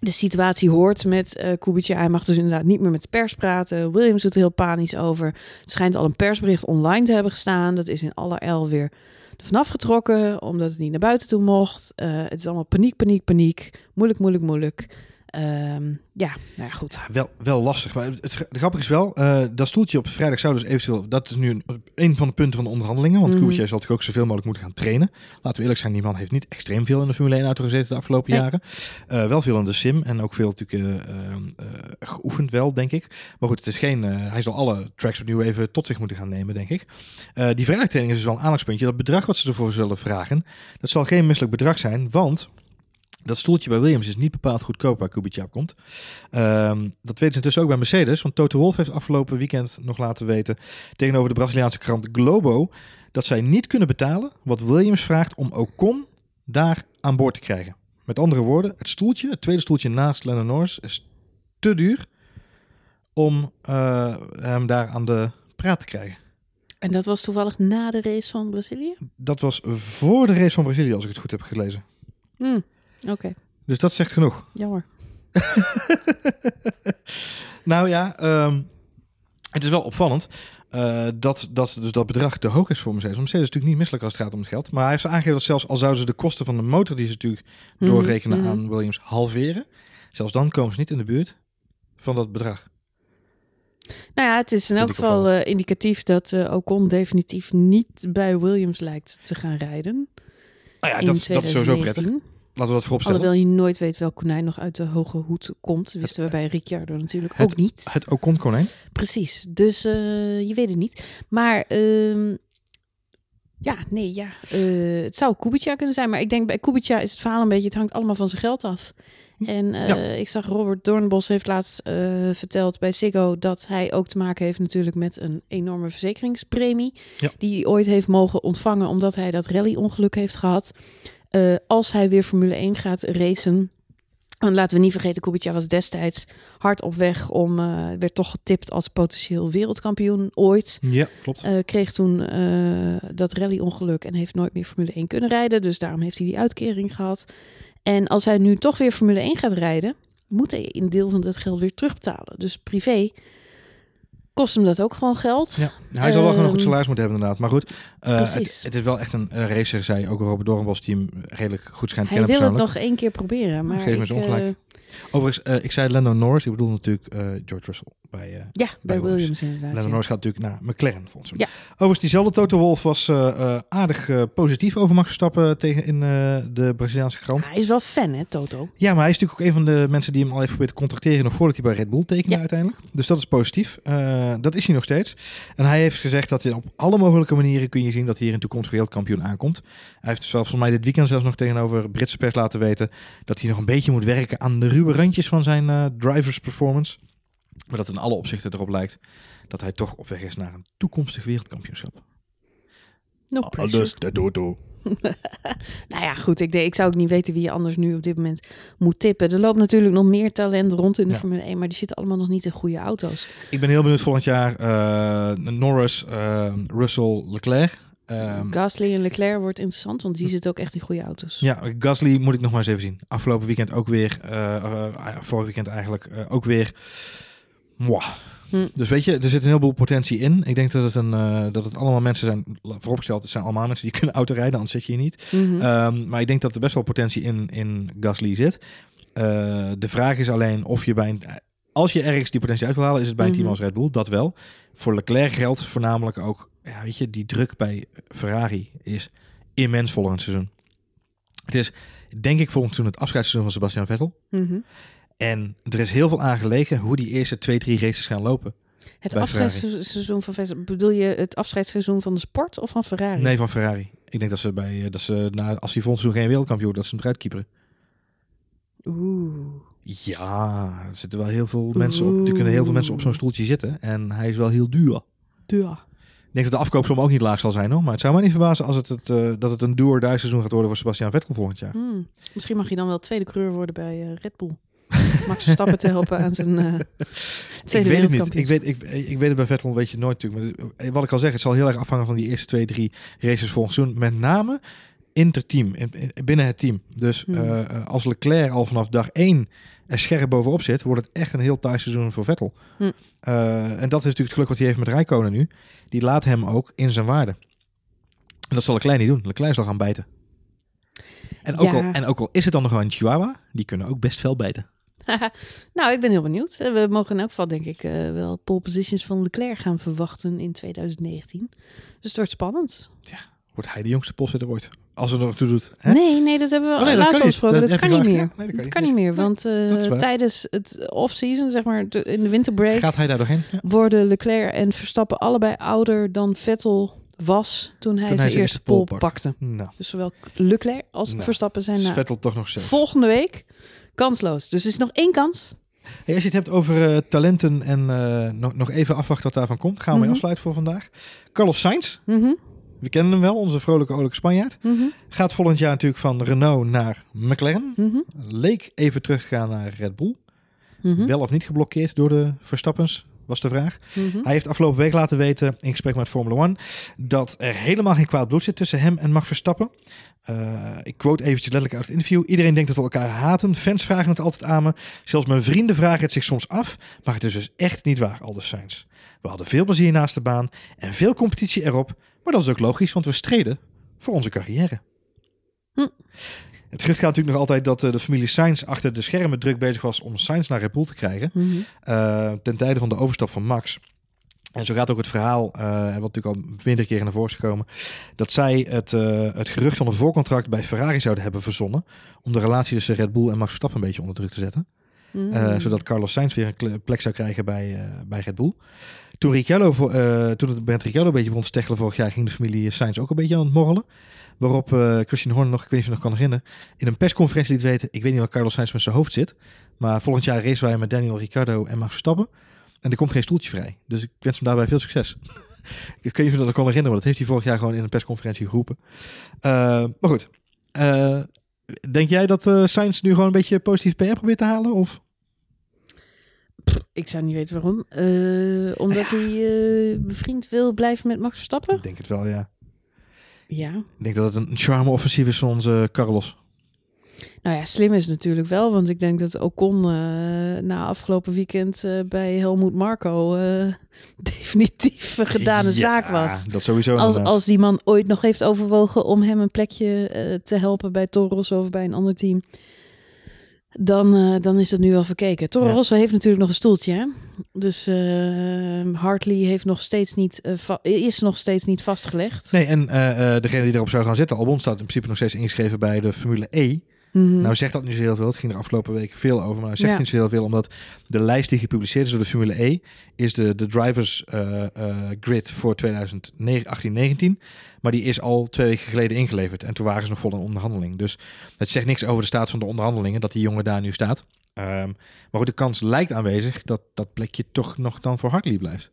de situatie hoort met Kubica, hij mag dus inderdaad niet meer met de pers praten. Williams doet er heel panisch over. Het schijnt al een persbericht online te hebben gestaan. Dat is in allerijl weer vanaf getrokken, omdat het niet naar buiten toe mocht. Eh, het is allemaal paniek, paniek, paniek. Moeilijk, moeilijk, moeilijk. Ehm, ja, nou ja, goed. Ja, wel, wel lastig. Maar het, het grappige is wel, eh, dat stoeltje op vrijdag zou dus eventueel... Dat is nu een, een van de punten van de onderhandelingen. Want. Kubica zal natuurlijk ook zoveel mogelijk moeten gaan trainen. Laten we eerlijk zijn, die man heeft niet extreem veel in de Formule 1 auto gezeten de afgelopen Nee. jaren. Eh, wel veel in de sim en ook veel natuurlijk eh, eh, eh, geoefend wel, denk ik. Maar goed, het is geen... hij zal alle tracks opnieuw even tot zich moeten gaan nemen, denk ik. Die vrijdagtraining is dus wel een aandachtspuntje. Dat bedrag wat ze ervoor zullen vragen, dat zal geen misselijk bedrag zijn, want... Dat stoeltje bij Williams is niet bepaald goedkoop waar Kubica op komt. Ehm, dat weten ze intussen ook bij Mercedes. Want Toto Wolff heeft afgelopen weekend nog laten weten tegenover de Braziliaanse krant Globo dat zij niet kunnen betalen wat Williams vraagt om Ocon daar aan boord te krijgen. Met andere woorden, het stoeltje, het tweede stoeltje naast Lennon Norris, is te duur om eh, hem daar aan de praat te krijgen. En dat was toevallig na de race van Brazilië? Dat was voor de race van Brazilië, als ik het goed heb gelezen. Hm, Oké, Dus dat zegt genoeg. jammer. nou ja, ehm, het is wel opvallend eh, dat, dat dus dat bedrag te hoog is voor Mercedes. Mercedes is natuurlijk niet misselijk als het gaat om het geld. Maar hij heeft aangegeven dat zelfs al zouden ze de kosten van de motor die ze natuurlijk Mhm, doorrekenen mhm. aan Williams halveren. Zelfs dan komen ze niet in de buurt van dat bedrag. Nou ja, het is in elk geval eh, indicatief dat eh Ocon definitief niet bij Williams lijkt te gaan rijden. Nou ja, dat, dat is sowieso 2019. prettig. Laten we dat vooropstellen. Alhoewel je nooit weet welk konijn nog uit de hoge hoed komt. Wisten we bij Ricciardo natuurlijk het- ook niet. Het Ocon-konijn. Precies, dus eh, je weet het niet. Maar ehm, Ja, nee, ja. Eh, het zou Kubica kunnen zijn, maar ik denk bij Kubica is het verhaal een beetje, het hangt allemaal van zijn geld af. En eh, Ja. ik zag Robert Doornbos heeft laatst verteld bij Ziggo dat hij ook te maken heeft natuurlijk met een enorme verzekeringspremie Ja. die hij ooit heeft mogen ontvangen omdat hij dat rally-ongeluk heeft gehad. Eh, als hij weer Formule 1 gaat racen, en laten we niet vergeten, Kubica was destijds hard op weg om, eh, werd toch getipt als potentieel wereldkampioen ooit. Ja, klopt. Eh, kreeg toen dat rally-ongeluk en heeft nooit meer Formule 1 kunnen rijden. Dus daarom heeft hij die uitkering gehad. En als hij nu toch weer Formule 1 gaat rijden, moet hij een deel van dat geld weer terugbetalen. Dus privé kost hem dat ook gewoon geld. Ja, hij zal wel gewoon een goed salaris moeten hebben inderdaad. Maar goed, eh, het, is wel echt een eh, racer, zei ook Robert Doornbos, die hem redelijk goed schijnt Hij kennen wil het nog één keer proberen. Maar Geef me ik, eens ongelijk. eh, Overigens, eh, ik zei Lando Norris, ik bedoel natuurlijk George Russell bij... eh ja, bij Williams. Williams inderdaad. Lando ja. Norris gaat natuurlijk naar McLaren volgens mij. Ja. Overigens, diezelfde Toto Wolff was eh, eh, aardig positief over Max Verstappen tegen in de Braziliaanse krant. Hij is wel fan, hè, Toto? Ja, maar hij is natuurlijk ook een van de mensen die hem al heeft geprobeerd te contracteren nog voordat hij bij Red Bull tekende Ja. uiteindelijk. Dus dat is positief. Dat is hij nog steeds. En hij heeft gezegd dat hij op alle mogelijke manieren kun je zien dat hij hier een toekomstig wereldkampioen aankomt. Hij heeft zelfs volgens mij dit weekend zelfs nog tegenover Britse pers laten weten dat hij nog een beetje moet werken aan de ruwe randjes van zijn drivers performance. Maar dat in alle opzichten erop lijkt dat hij toch op weg is naar een toekomstig wereldkampioenschap. No pressure. Alles de dodo. Nou ja, goed. Ik, ik zou ook niet weten wie je anders nu op dit moment moet tippen. Er loopt natuurlijk nog meer talent rond in de Ja. Formule 1, maar die zitten allemaal nog niet in goede auto's. Ik ben heel benieuwd volgend jaar eh, Norris, eh, Russell, Leclerc. Ehm, Gasly en Leclerc wordt interessant, want die zitten ook echt in goede auto's. Ja, Gasly moet ik nog maar eens even zien. Afgelopen weekend ook weer, eh, eh, vorig weekend eigenlijk, ook weer. Mwah. Hm. Dus weet je, er zit een heleboel potentie in. Ik denk dat het, een, eh, dat het allemaal mensen zijn, vooropgesteld, het zijn allemaal mensen die kunnen autorijden, anders zit je hier niet. Mhm. Ehm, maar ik denk dat er best wel potentie in, in Gasly zit. Eh, de vraag is alleen of je bij een, als je ergens die potentie uit wil halen, is het bij een team Mhm. als Red Bull, dat wel. Voor Leclerc geldt voornamelijk ook, ja, weet je, die druk bij Ferrari is immens volgend seizoen. Het is, denk ik, volgend seizoen het afscheidsseizoen van Sebastian Vettel. Mhm. En er is heel veel aangelegen hoe die eerste twee, drie races gaan lopen. Het afscheidsseizoen van Vettel, bedoel je het afscheidsseizoen van de sport of van Ferrari? Nee, van Ferrari. Ik denk dat ze bij, eh, dat ze, na, als hij volgend seizoen geen wereldkampioen dat ze hem eruit. Oeh. Ja, er zitten wel heel veel mensen op. Er kunnen heel veel mensen op zo'n stoeltje zitten. En hij is wel heel duur. Ja. Ik denk dat de afkoopsom ook niet laag zal zijn hoor. Maar het zou mij niet verbazen als het, het, eh, dat het een duur seizoen gaat worden voor Sebastian Vettel volgend jaar. Hmm. Misschien mag je dan wel tweede coureur worden bij eh, Red Bull. Max Verstappen te helpen aan zijn eh ik weet het niet. Ik weet, ik, ik weet het bij Vettel weet je nooit natuurlijk. Maar eh, wat ik al zeg, het zal heel erg afhangen van die eerste twee, drie races volgend seizoen. Met name interteam, in, in- binnen het team. Dus Hmm. eh, als Leclerc al vanaf dag één er scherp bovenop zit, wordt het echt een heel taai seizoen voor Vettel. Hmm. En dat is natuurlijk het geluk wat hij heeft met Rijkonen nu. Die laat hem ook in zijn waarde. En dat zal Leclerc niet doen. Leclerc zal gaan bijten. En ook, Ja. al, en ook al is het dan nog wel een Chihuahua, die kunnen ook best veel bijten. nou, ik ben heel benieuwd. Eh, We mogen in elk geval, denk ik, eh, wel pole positions van Leclerc gaan verwachten in 2019. Dus het wordt spannend. Wordt hij de jongste postzitter ooit? Als er nog toe doet. Hè? Nee, nee, dat hebben we Oh, nee, dat laatst kan al niet. besproken. Dat kan niet meer. ja, nee, dat kan dat niet. kan niet meer, want eh, tijdens het off-season, zeg maar, de- in de winterbreak, Gaat hij daar doorheen? Ja. worden Leclerc en Verstappen allebei ouder dan Vettel was toen hij zijn eerste pole pakte. Nou, Dus zowel Leclerc als Nou, Verstappen zijn na Vettel toch nog zelf. volgende week kansloos. Dus er is nog één kans. Hey, als je het hebt over eh, talenten en eh, nog, nog even afwachten wat daarvan komt, gaan we Mhm. afsluiten voor vandaag. Carlos Sainz, Mhm, we kennen hem wel, onze vrolijke oorlijke Spanjaard. mhm, Gaat volgend jaar natuurlijk van Renault naar McLaren. Leek even terug te gaan naar Red Bull. Wel of niet geblokkeerd door de Verstappens, was de vraag. mhm. Hij heeft afgelopen week laten weten in gesprek met Formula One dat er helemaal geen kwaad bloed zit tussen hem en Max Verstappen. Eh, ik quote eventjes letterlijk uit het interview. Iedereen denkt dat we elkaar haten. Fans vragen het altijd aan me. Zelfs mijn vrienden vragen het zich soms af. Maar het is dus echt niet waar, Sainz. We hadden veel plezier naast de baan en veel competitie erop. Maar dat is ook logisch, want we streden voor onze carrière. Hm. Het gerucht gaat natuurlijk nog altijd dat eh, de familie Sainz achter de schermen druk bezig was om Sainz naar Red Bull te krijgen. Mhm. Eh, ten tijde van de overstap van Max. En zo gaat ook het verhaal, eh, wat natuurlijk al meerdere keren naar voren is gekomen, dat zij het, eh, het gerucht van een voorcontract bij Ferrari zouden hebben verzonnen. Om de relatie tussen Red Bull en Max Verstappen een beetje onder druk te zetten. Mhm. Zodat Carlos Sainz weer een plek zou krijgen bij, bij Red Bull. Toen, Ricciardo, voor- toen het Brent Ricciardo een beetje begon te steggelen vorig jaar, ging de familie Sainz ook een beetje aan het morrelen. Waarop eh, Christian Horner nog, ik weet niet of je nog kan herinneren, in een persconferentie liet weten, ik weet niet waar Carlos Sainz met zijn hoofd zit, maar volgend jaar racen wij met Daniel Ricciardo en Max Verstappen. En er komt geen stoeltje vrij. Dus ik wens hem daarbij veel succes. ik weet niet of je dat nog kan herinneren, maar dat heeft hij vorig jaar gewoon in een persconferentie geroepen. Eh, maar goed. Eh, denk jij dat eh Sainz nu gewoon een beetje positief PR probeert te halen? Of? Ik zou niet weten waarom. Omdat hij eh, bevriend wil blijven met Max Verstappen? Ik denk het wel, ja. Ja. Ik denk dat het een charme-offensief is van onze Carlos. Nou ja, slim is het natuurlijk wel. Want ik denk dat Ocon eh, na afgelopen weekend eh, bij Helmoet Marco eh, definitief een gedane Ja, zaak was. Dat sowieso. Als, inderdaad. als die man ooit nog heeft overwogen om hem een plekje te helpen bij Toro Rosso of bij een ander team, dan, eh, dan is het nu wel verkeken. Toro Ja. Rosso heeft natuurlijk nog een stoeltje, hè? Dus eh, Hartley heeft nog steeds niet, eh, is nog steeds niet vastgelegd. Nee, en degene die erop zou gaan zitten, Albon, staat in principe nog steeds ingeschreven bij de Formule E. Mhm. Nou zegt dat niet zo heel veel. Het ging er afgelopen weken veel over. Maar nou zegt Ja. niet zo heel veel. Omdat de lijst die gepubliceerd is door de Formule E... is de, de drivers eh, eh, grid voor 2018-19. Maar die is al twee weken geleden ingeleverd. En toen waren ze nog vol in onderhandeling. Dus het zegt niks over de staat van de onderhandelingen... dat die jongen daar nu staat. Ehm, maar goed, de kans lijkt aanwezig... dat dat plekje toch nog dan voor Hartley blijft.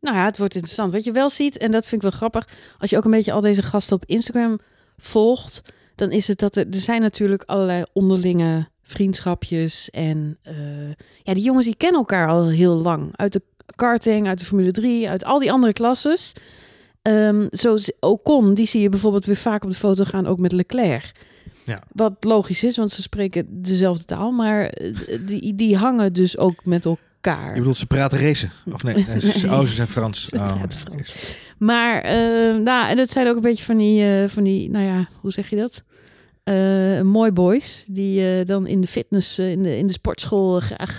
Nou ja, het wordt interessant. Wat je wel ziet, en dat vind ik wel grappig, als je ook een beetje al deze gasten op Instagram volgt, dan is het dat er, er zijn natuurlijk allerlei onderlinge vriendschapjes. En eh, ja, die jongens die kennen elkaar al heel lang. Uit de karting, uit de Formule 3, uit al die andere klasses. Ehm zo Ocon, die zie je bijvoorbeeld weer vaak op de foto gaan, ook met Leclerc. Ja. Wat logisch is, want ze spreken dezelfde taal, maar eh, die, die hangen dus ook met elkaar. Je bedoelt, ze praten racen? Of nee? Oh, ze zijn Frans. Ze Oh. Frans. Maar eh, nou, en dat zijn ook een beetje van die, eh, van die, nou ja, hoe zeg je dat? Eh mooi boys die eh, dan in de fitness, eh, in, de, in de sportschool graag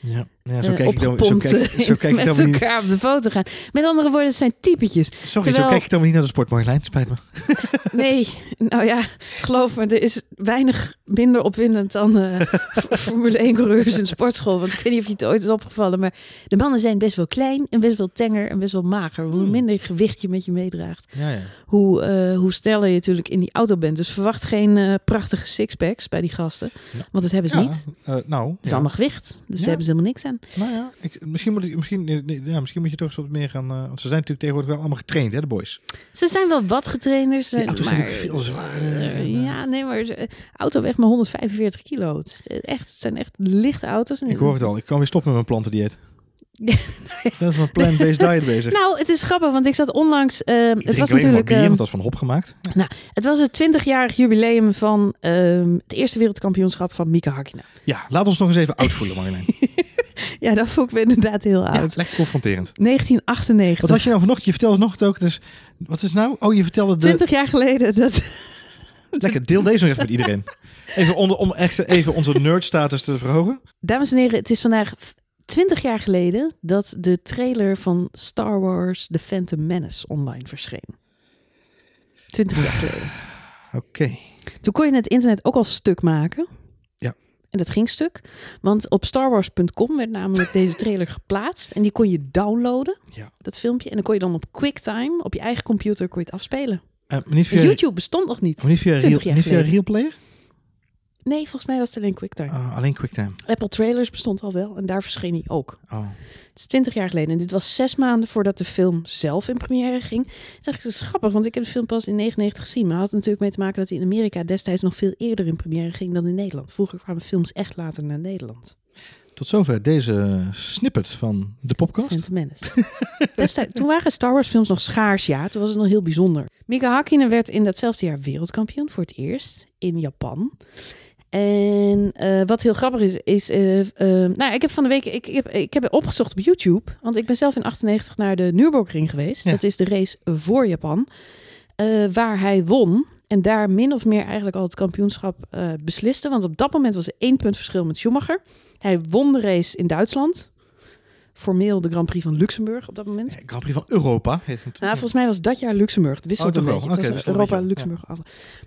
Ja, ja zo eh, kijk ik dan, zo kijk, eh, zo kijk ik met niet. elkaar op de foto gaan. Met andere woorden, het zijn typetjes. Sorry, Terwijl- zo kijk ik dan niet naar de sport, Marjolein. Spijt me. Nee, nou ja, geloof me, er is weinig minder opwindend dan eh, F- Formule 1 coureurs in sportschool. Want ik weet niet of je het ooit is opgevallen, maar de mannen zijn best wel klein en best wel tenger en best wel mager. Hoe Hmm. minder gewicht je met je meedraagt. Ja, ja. hoe, eh, hoe sneller je natuurlijk in die auto bent. Dus verwacht geen eh, prachtige sixpacks bij die gasten. Want dat hebben ze niet. Het eh, nou, is ja. allemaal gewicht. Dus daar hebben ze helemaal niks aan. Nou ja, ik, misschien, moet ik, misschien, eh, nee, ja, misschien moet je toch eens wat meer gaan... eh, want ze zijn natuurlijk tegenwoordig wel allemaal getraind, hè, de boys. Ze zijn wel wat getrainers. Die zijn, auto's zijn maar, ook veel zwaarder. eh, en, eh, ja, nee, maar de auto weegt maar 145 kilo. Het, is echt, het zijn echt lichte auto's. En- Ik hoor het al. Ik kan weer stoppen met mijn plantendieet. Ja, ben met mijn plant-based diet bezig. Nou, het is grappig, want ik zat onlangs... eh, ik het drink was natuurlijk... bier, eh, want dat is van hop gemaakt. het was het 20-jarig jubileum van ehm, het eerste wereldkampioenschap van Mika Hakkinen. Ja, laat ons nog eens even oud voelen, Marjolein. Ja, dat voel ik me inderdaad heel Ja, oud. lekker confronterend. 1998. Wat had je nou vanochtend? Je vertelde nog het ook. Dus, wat is nou? Oh, je vertelde de... 20 jaar geleden. Dat, Lekker, deel deze nog even met iedereen. Even onder, om echt even onze nerdstatus te verhogen. Dames en heren, het is vandaag 20 jaar geleden dat de trailer van Star Wars The Phantom Menace online verscheen. 20 jaar geleden. Oké. Toen kon je het internet ook al stuk maken. En dat ging stuk. Want op starwars.com werd namelijk deze trailer geplaatst. En die kon je downloaden, Ja. dat filmpje. En dan kon je dan op QuickTime, op je eigen computer, kon je het afspelen. Eh, niet En via, YouTube bestond nog niet. maar niet via, 20 real, jaar niet via. Real Player? Nee, volgens mij was het alleen QuickTime. Oh, alleen QuickTime. Apple Trailers bestond al wel en daar verscheen hij ook. Oh. Het is 20 jaar geleden en dit was zes maanden voordat de film zelf in première ging. Het is eigenlijk grappig, want ik heb de film pas in 99 gezien. Maar het had natuurlijk mee te maken dat hij in Amerika destijds nog veel eerder in première ging dan in Nederland. Vroeger kwamen films echt later naar Nederland. Tot zover deze snippet van de podcast. Phantom Menace. Destijds, toen waren Star Wars films nog schaars, ja. Toen was het nog heel bijzonder. Mika Hakkinen werd in datzelfde jaar wereldkampioen voor het eerst in Japan. En eh, wat heel grappig is, is... eh, eh, nou, ik heb van de week... Ik, ik, heb, ik heb opgezocht op YouTube. Want ik ben zelf in 98 naar de Nürburgring geweest. Ja. Dat is de race voor Japan. eh, waar hij won. En daar min of meer eigenlijk al het kampioenschap besliste. Want op dat moment was er één punt verschil met Schumacher. Hij won de race in Duitsland. Formeel de Grand Prix van Luxemburg op dat moment. Nee, Grand Prix van Europa heet het. Nou, volgens mij was dat jaar Luxemburg. Het wisselde Oh, een beetje. was dus Europa. Luxemburg. af.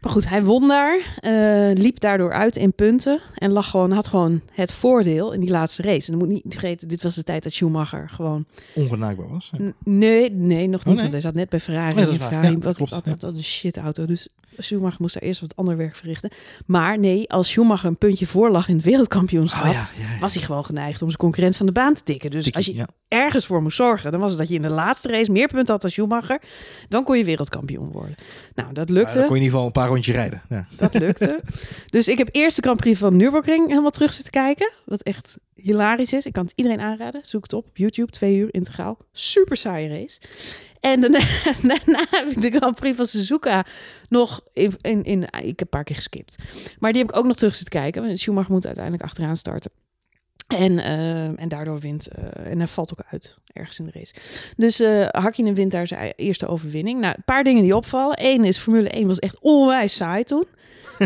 Maar goed, hij won daar. eh, liep daardoor uit in punten. En lag gewoon, had gewoon het voordeel in die laatste race. En dan moet niet vergeten, dit was de tijd dat Schumacher gewoon... Ongenaakbaar was. Ja. Nee, nee, nog niet. nee? Want hij zat net bij Ferrari. Nee, dat. Ferrari Ja, wat, klopt, ja. wat een shit auto. Dus Schumacher moest daar eerst wat ander werk verrichten. Maar nee, als Schumacher een puntje voor lag in het wereldkampioenschap... Oh ja, ja, ja. was hij gewoon geneigd om zijn concurrent van de baan te tikken. Dus als je ja. ergens voor moest zorgen, dan was het dat je in de laatste race meer punten had dan Schumacher. Dan kon je wereldkampioen worden. Nou, dat Ja, lukte. dan kon je in ieder geval een paar rondjes rijden. Ja. Dat lukte. dus ik heb eerst de Grand Prix van Nürburgring helemaal terug zitten kijken. Wat echt hilarisch is. Ik kan het iedereen aanraden. Zoek het op op YouTube. Twee uur integraal. Super saaie race. En daarna, daarna heb ik de Grand Prix van Suzuka nog in, in, in... Ik heb een paar keer geskipt. Maar die heb ik ook nog terug zitten kijken. Want Schumacher moet uiteindelijk achteraan starten. En, eh, en daardoor wint. eh, en hij valt ook uit ergens in de race. Dus eh Hakkinen wint daar zijn eerste overwinning. Nou, een paar dingen die opvallen. Eén is Formule 1 was echt onwijs saai toen.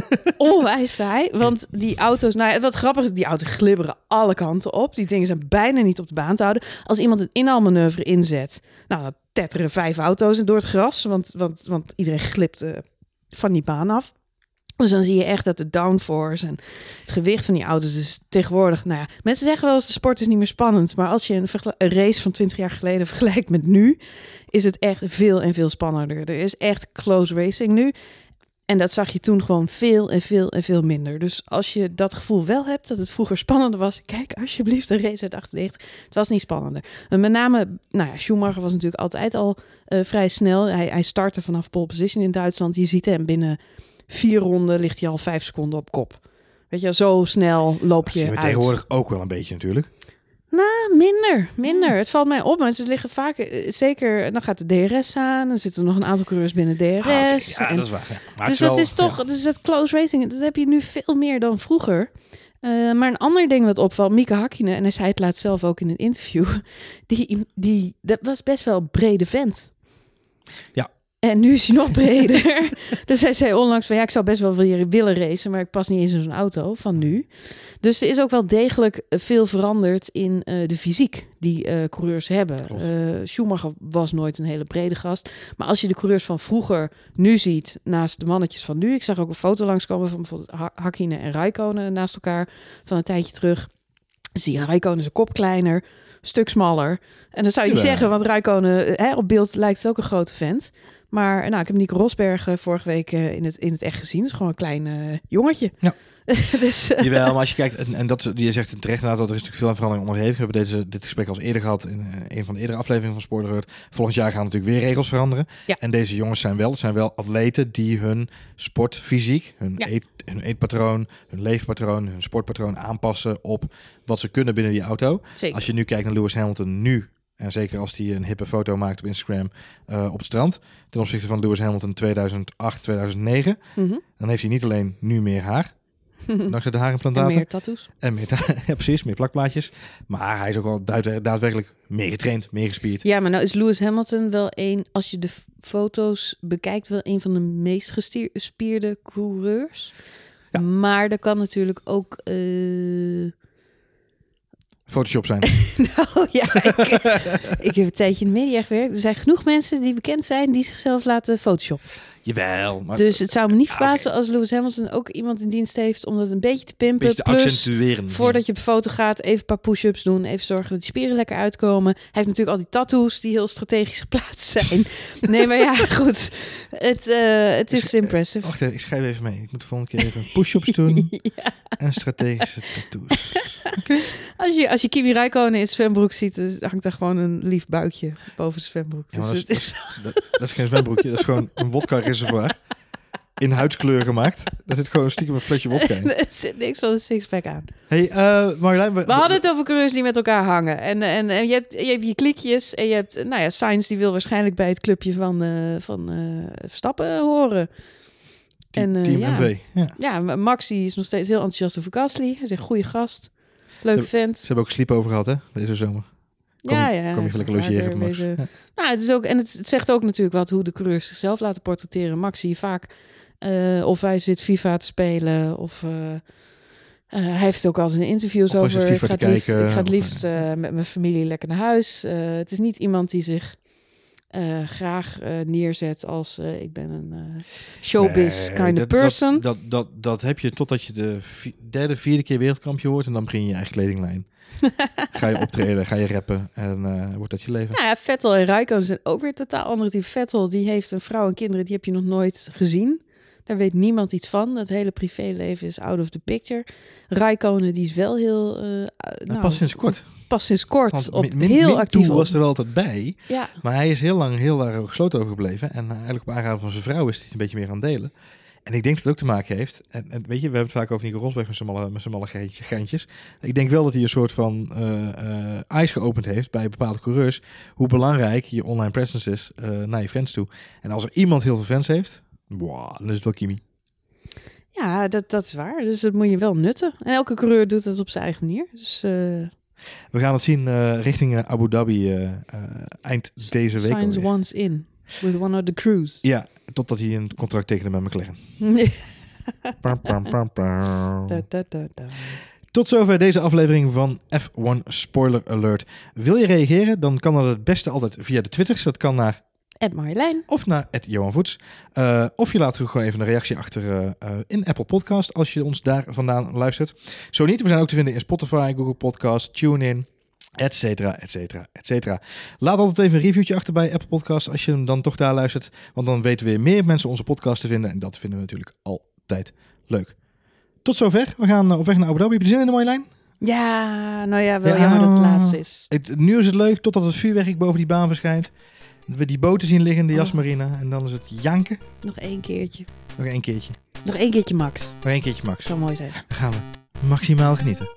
onwijs saai. Want die auto's, nou wat grappig is, die auto's glibberen alle kanten op. Die dingen zijn bijna niet op de baan te houden. Als iemand een inhaalmanoeuvre inzet, nou, dan tetteren vijf auto's door het gras. Want, want, want iedereen glipt eh, van die baan af. Dus dan zie je echt dat de downforce en het gewicht van die auto's is tegenwoordig... Nou ja, mensen zeggen wel eens de sport is niet meer spannend. Maar als je een, race van 20 jaar geleden vergelijkt met nu... is het echt veel en veel spannender. Er is echt close racing nu. En dat zag je toen gewoon veel en veel en veel minder. Dus als je dat gevoel wel hebt dat het vroeger spannender was... kijk alsjeblieft een race uit 98. Het was niet spannender. En met name, nou ja, Schumacher was natuurlijk altijd al eh, vrij snel. Hij, hij startte vanaf pole position in Duitsland. Je ziet hem binnen vier ronden ligt hij al vijf seconden op kop. Weet je, zo snel loop je uit. tegenwoordig ook wel een beetje natuurlijk. Nou, minder, minder. Het valt mij op, maar ze liggen vaak, eh, zeker, dan gaat de DRS aan. Dan zitten er nog een aantal coureurs binnen DRS. Ah. Ja, en- dat is waar. ja. Maar dus het dat wel- is toch, ja. dus dat close racing, dat heb je nu veel meer dan vroeger. Eh, maar een ander ding wat opvalt, Mieke Hakkinen, en hij zei het laatst zelf ook in een interview, die, die, dat was best wel een brede vent. Ja. En nu is hij nog breder. dus hij zei onlangs van ja, ik zou best wel weer willen racen, maar ik pas niet eens in zo'n auto van nu. Dus er is ook wel degelijk veel veranderd in eh, de fysiek die eh, coureurs hebben. Eh, Schumacher was nooit een hele brede gast. Maar als je de coureurs van vroeger nu ziet, naast de mannetjes van nu. Ik zag ook een foto langskomen van bijvoorbeeld Ha- Hakkinen en Räikkönen naast elkaar van een tijdje terug. Zie je Räikkönen zijn kop kleiner, een stuk smaller. En dan zou je zeggen, want Räikkönen eh, hè, op beeld lijkt het ook een grote vent. Maar nou, ik heb Nico Rosberg eh, vorige week eh, in, het, in het echt gezien. Dat is gewoon een klein eh, jongetje. Ja. dus, Jawel, maar als je kijkt, en, en dat, je zegt het terecht inderdaad, dat er is natuurlijk veel aan verandering onderhevig. We hebben deze, dit gesprek al eens eerder gehad in een van de eerdere afleveringen van Spoilerhurt. Volgend jaar gaan natuurlijk weer regels veranderen. Ja. En deze jongens zijn wel, zijn wel atleten die hun sportfysiek, hun, Ja. eet, hun eetpatroon, hun leefpatroon, hun sportpatroon aanpassen op wat ze kunnen binnen die auto. zeker. Als je nu kijkt naar Lewis Hamilton nu, en zeker als hij een hippe foto maakt op Instagram eh, op het strand, ten opzichte van Lewis Hamilton 2008, 2009, Mhm. dan heeft hij niet alleen nu meer haar, dankzij de en haarimplantaten. meer tattoos. En meer, ja, precies, meer plakplaatjes. Maar hij is ook wel daadwerkelijk meer getraind, meer gespierd. Ja, maar nou is Lewis Hamilton wel een, als je de foto's bekijkt, wel een van de meest gespierde coureurs. Ja. Maar er kan natuurlijk ook. eh, Photoshop zijn. nou ja, ik, ik heb een tijdje in de media gewerkt. Er zijn genoeg mensen die bekend zijn die zichzelf laten photoshoppen. Jawel, maar Dus het zou me niet Ah, verbazen als Lewis Hamilton ook iemand in dienst heeft om dat een beetje te pimpen. beetje te Plus, accentueren. Voordat je op foto gaat, even een paar push-ups doen. Even zorgen dat die spieren lekker uitkomen. Hij heeft natuurlijk al die tattoos die heel strategisch geplaatst zijn. nee, maar ja, goed. Het, eh, het is impressive. Wacht even, ik schrijf even mee. Ik moet de volgende keer even push-ups doen Ja. en strategische tattoos. Als je, als je Kimi Räikkönen in zwembroek ziet, hangt daar gewoon een lief buikje boven de zwembroek. Ja, Dus dat, is, dat, dat is geen zwembroekje, dat is gewoon een In huidskleur gemaakt. Daar zit gewoon stiekem een flesje wodka in. er zit niks van een sixpack aan. Hey, Marjolein, we, We hadden het over coureurs die met elkaar hangen. En, en, en je, hebt, je hebt je klikjes en je hebt, nou ja, Sainz die wil waarschijnlijk bij het clubje van, eh, van Verstappen horen. Team, en, team ja. MV. Ja. Ja, maar Max die is nog steeds heel enthousiast over Gasly. Hij zegt, goede gast. Leuke vent. Ze hebben ook sleep over gehad, hè, deze zomer. Kom, ja, ja. kom je gelijk logeren, Max. wezen- Ja. Nou, het is ook, en het, het zegt ook natuurlijk wat hoe de coureurs zichzelf laten portretteren. Max zie je vaak eh, of hij zit FIFA te spelen of... eh, Eh, hij heeft ook altijd in interviews Of over. Ik ga liefst, ik ga het liefst met mijn familie lekker naar huis. Het is niet iemand die zich eh, graag eh, neerzet als eh, ik ben een showbiz kind of dat- person. Dat, dat, dat, dat heb je totdat je de vi- derde, vierde keer wereldkampioen wordt. En dan begin je je eigen kledinglijn. ga je optreden, ga je rappen. En wordt dat je leven. Nou ja, Vettel en Raikkonen zijn ook weer totaal andere type. Vettel, die heeft een vrouw en kinderen, die heb je nog nooit gezien. Daar weet niemand iets van. Het hele privéleven is out of the picture. Raikkonen, die is wel heel... uh, nou, pas sinds kort. Pas sinds kort. Want op, Min- Min- heel Min actief Toe op. was er wel altijd bij. Ja, Maar hij is heel lang heel daar gesloten over gebleven. En eh, eigenlijk op aanraden van zijn vrouw is hij het een beetje meer aan het delen. En ik denk dat het ook te maken heeft. En, en weet je, we hebben het vaak over Nico Rosberg met zijn malle, met zijn malle geintje- geintjes. Ik denk wel dat hij een soort van eh eh, ijs geopend heeft bij bepaalde coureurs. Hoe belangrijk je online presence is naar je fans toe. En als er iemand heel veel fans heeft, boah, dan is het wel Kimi. ja dat, dat is waar. Dus dat moet je wel nutten. En elke coureur doet het op zijn eigen manier. Dus eh We gaan het zien eh, richting eh, Abu Dhabi eind deze week. signs alweer. once in with one of the crews. Ja, totdat hij een contract tekende met McLaren. Pam, pam, pam, pam. Da, da, da, da. Tot zover deze aflevering van F1 Spoiler Alert. Wil je reageren? Dan kan dat het beste altijd via de Twitters. Dat kan naar Ed Marjolein. of naar Johan Voets. Eh, of je laat gewoon even een reactie achter eh, eh, in Apple Podcast als je ons daar vandaan luistert. Zo niet, we zijn ook te vinden in Spotify, Google Podcast, TuneIn, et cetera, et cetera, et cetera. Laat altijd even een reviewtje achter bij Apple Podcast als je hem dan toch daar luistert. Want dan weten weer meer mensen onze podcast te vinden. En dat vinden we natuurlijk altijd leuk. Tot zover. We gaan op weg naar Abu Dhabi. Heb je zin in de mooie lijn? Ja, nou ja, wel Ja. jammer dat het laatste is. Het, nu is het leuk totdat het vuurwerk boven die baan verschijnt. We die boten zien liggen in de Oh. jasmarine. En dan is het janken. Nog één keertje. Nog één keertje. Nog één keertje max. Nog één keertje max. Zou mooi zijn. Dan gaan we maximaal genieten.